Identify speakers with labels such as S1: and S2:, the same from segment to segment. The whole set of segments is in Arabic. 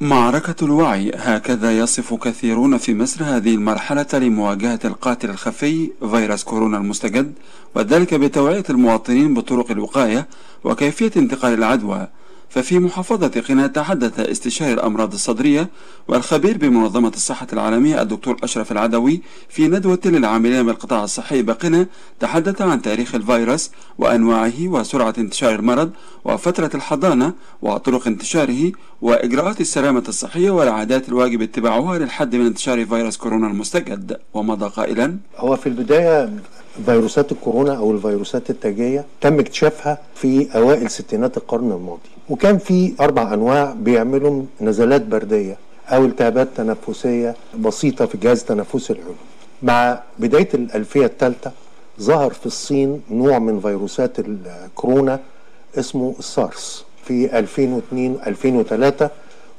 S1: معركة الوعي. هكذا يصف كثيرون في مصر هذه المرحلة لمواجهة القاتل الخفي فيروس كورونا المستجد وذلك بتوعية المواطنين بطرق الوقاية وكيفية انتقال العدوى. ففي محافظة قنا تحدث استشاري الأمراض الصدرية والخبير بمنظمة الصحة العالمية الدكتور أشرف العدوي في ندوة للعاملين بالقطاع الصحي بقنا تحدث عن تاريخ الفيروس وأنواعه وسرعة انتشار المرض وفترة الحضانة وطرق انتشاره وإجراءات السلامة الصحية والعادات الواجب اتباعها للحد من انتشار فيروس كورونا المستجد. ومضى قائلا
S2: هو في البداية فيروسات الكورونا أو الفيروسات التاجية تم اكتشافها في أوائل ستينات القرن الماضي. وكان في أربع أنواع بيعملوا نزلات بردية أو التهابات تنفسية بسيطة في الجهاز التنفسي العلوي مع بداية الألفية الثالثة ظهر في الصين نوع من فيروسات الكورونا اسمه السارس في 2002 2003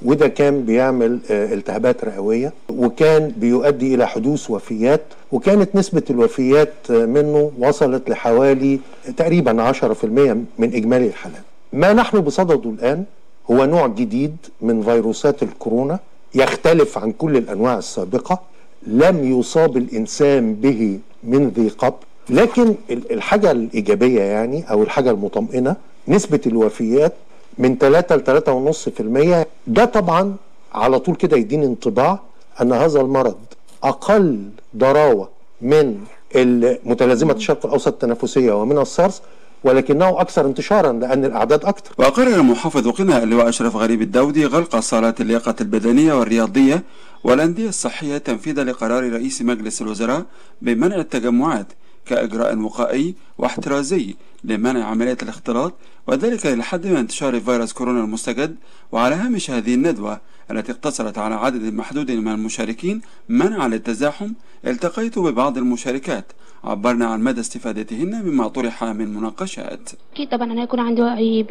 S2: وده كان بيعمل التهابات رئوية وكان بيؤدي إلى حدوث وفيات وكانت نسبة الوفيات منه وصلت لحوالي تقريبا 10% من إجمالي الحالات. ما نحن بصدده الآن هو نوع جديد من فيروسات الكورونا يختلف عن كل الأنواع السابقة لم يصاب الإنسان به من ذي قبل لكن الحاجة الإيجابية يعني أو الحاجة المطمئنة نسبة الوفيات من 3 ل 3.5% ده طبعا على طول كده يديني انطباع أن هذا المرض أقل ضراوة من متلازمه الشرق الأوسط التنفسية ومن السارس ولكنه أكثر انتشارا لأن الأعداد أكثر.
S1: وقرر محافظ قنا اللواء أشرف غريب الدودي غلق صالات اللياقة البدنية والرياضية والأندية الصحية تنفيذا لقرار رئيس مجلس الوزراء بمنع التجمعات كإجراء وقائي واحترازي لمنع عملية الاختلاط وذلك للحد من انتشار فيروس كورونا المستجد. وعلى هامش هذه الندوة التي اقتصرت على عدد محدود من المشاركين منعا للتزاحم. التقيت ببعض المشاركات. عبرنا عن مدى استفادتهن مما طرح من مناقشات.
S3: أكيد طبعا أنا هيكون عندي وعي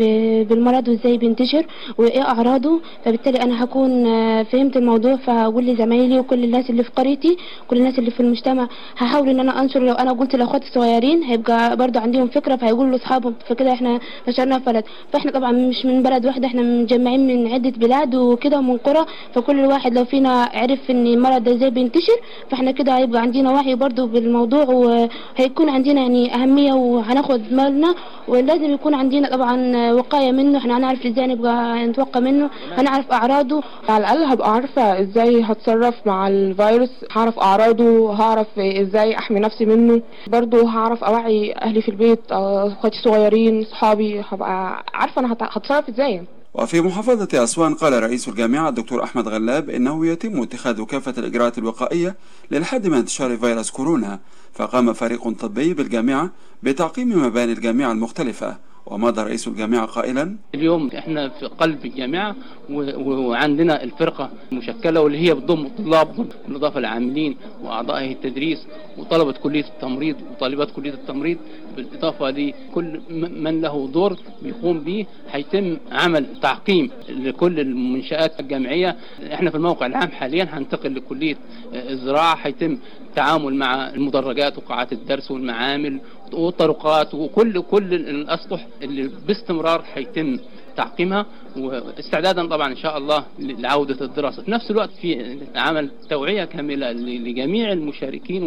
S3: بالمرض وإزاي بينتشر وإيه أعراضه. فبالتالي أنا هكون فهمت الموضوع فهقول لزمايلي وكل الناس اللي في قريتي كل الناس اللي في المجتمع هحاول إن أنا أنشر. لو أنا قلت لأخواتي الصغيرين هيبقى برضو عندهم فكرة فهيقولوا لاصحابهم فكده إحنا نشرنا في بلد. فإحنا طبعا مش من بلد واحدة إحنا مجمعين من عدة بلاد وكده ومن قرى. فكل واحد لو فينا عرف إن المرض ده إزاي بينتشر فإحنا كده هيبقى عندنا وعي برضو بالموضوع وهيكون عندنا يعني أهمية وهناخد بالنا. ولازم يكون عندنا طبعا وقاية منه. إحنا هنعرف إزاي نبقى نتوقع منه. هنعرف أعراضه.
S4: على الأقل هبقى عارفة إزاي هتصرف مع الفيروس. هعرف أعراضه. هعرف إزاي أحمي نفسي منه. برضه هعرف أوعي أهلي في البيت. أخواتي الصغيرين اصحابي هبقى عارفة أنا هتصرف إزاي.
S1: وفي محافظة أسوان قال رئيس الجامعة الدكتور أحمد غلاب إنه يتم اتخاذ كافة الإجراءات الوقائية للحد من انتشار فيروس كورونا فقام فريق طبي بالجامعة بتعقيم مباني الجامعة المختلفة. ومضى رئيس الجامعة قائلا
S5: اليوم إحنا في قلب الجامعة وعندنا الفرقة مشكلة واللي هي بتضم الطلاب بالإضافة للعاملين وأعضاء التدريس وطلبة كلية التمريض وطالبات كلية التمريض. بالإضافة لكل من له دور بيقوم به هيتم عمل تعقيم لكل المنشآت الجامعية. إحنا في الموقع العام حاليا هننتقل لكلية الزراعة هيتم التعامل مع المدرجات وقاعات الدرس والمعامل والطرقات وكل كل الأسطح اللي باستمرار هيتم تعقيمها. واستعدادا طبعا إن شاء الله لعودة الدراسة. في نفس الوقت في عمل توعية كاملة لجميع المشاركين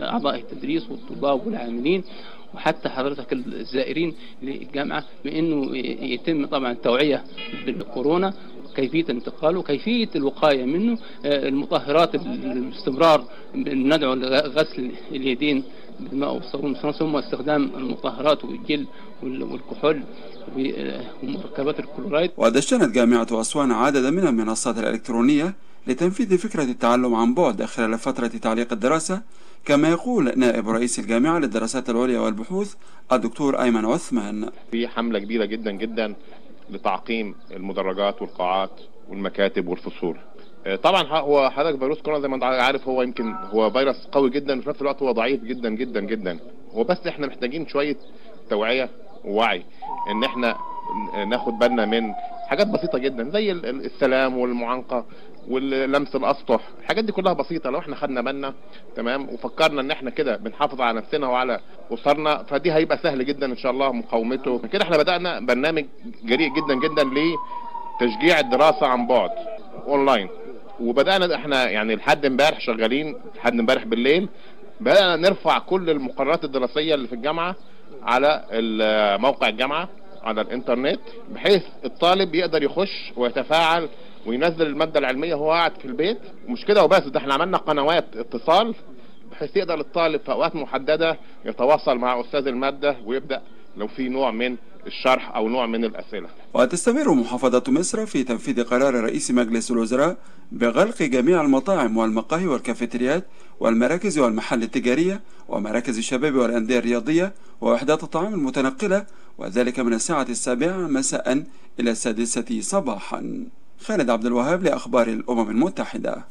S5: وأعضاء التدريس والطلاب والعاملين. وحتى حضرتك الزائرين للجامعة بأنه يتم طبعا التوعية بالكورونا كيفية انتقاله كيفية الوقاية منه المطهرات الاستمرار ندعو لغسل اليدين بالماء والصابون ثم استخدام المطهرات والجل والكحول ومركبات الكلورايد.
S1: ودشنت جامعة أسوان عددا من المنصات الإلكترونية لتنفيذ فكرة التعلم عن بعد خلال فترة تعليق الدراسة كما يقول نائب رئيس الجامعة للدراسات العليا والبحوث الدكتور أيمن عثمان.
S6: في حملة كبيرة جدا جدا لتعقيم المدرجات والقاعات والمكاتب والفصول. طبعا هو حضرتك فيروس كورونا زي ما انت عارف هو يمكن هو فيروس قوي جدا وفي نفس الوقت هو ضعيف جدا جدا جدا. هو بس إحنا محتاجين شوية توعية ووعي إن إحنا ناخد بالنا من حاجات بسيطة جدا زي السلام والمعانقة واللمس الأسطح الحاجات دي كلها بسيطة. لو إحنا خدنا بالنا تمام وفكرنا إن إحنا كده بنحافظ على نفسنا وعلى أسرنا فدي هيبقى سهل جدا إن شاء الله مقاومته. كده إحنا بدأنا برنامج جريء جدا جدا لتشجيع الدراسة عن بعد أونلاين. وبدأنا إحنا يعني لحد إمبارح شغالين لحد إمبارح بالليل. بدأنا نرفع كل المقررات الدراسية اللي في الجامعة على موقع الجامعة. على الإنترنت بحيث الطالب يقدر يخش ويتفاعل وينزل المادة العلمية وهو قاعد في البيت. مش كده وبس ده إحنا عملنا قنوات اتصال بحيث يقدر الطالب في أوقات محددة يتواصل مع أستاذ المادة ويبدأ لو في نوع من الشرح أو نوع من الأسئلة.
S1: وتستمر محافظة مصر في تنفيذ قرار رئيس مجلس الوزراء بغلق جميع المطاعم والمقاهي والكافيتريات والمراكز والمحال التجارية ومراكز الشباب والأندية الرياضية ووحدات الطعام المتنقلة وذلك من الساعة السابعة مساء إلى السادسة صباحا. خالد عبد الوهاب لأخبار الأمم المتحدة.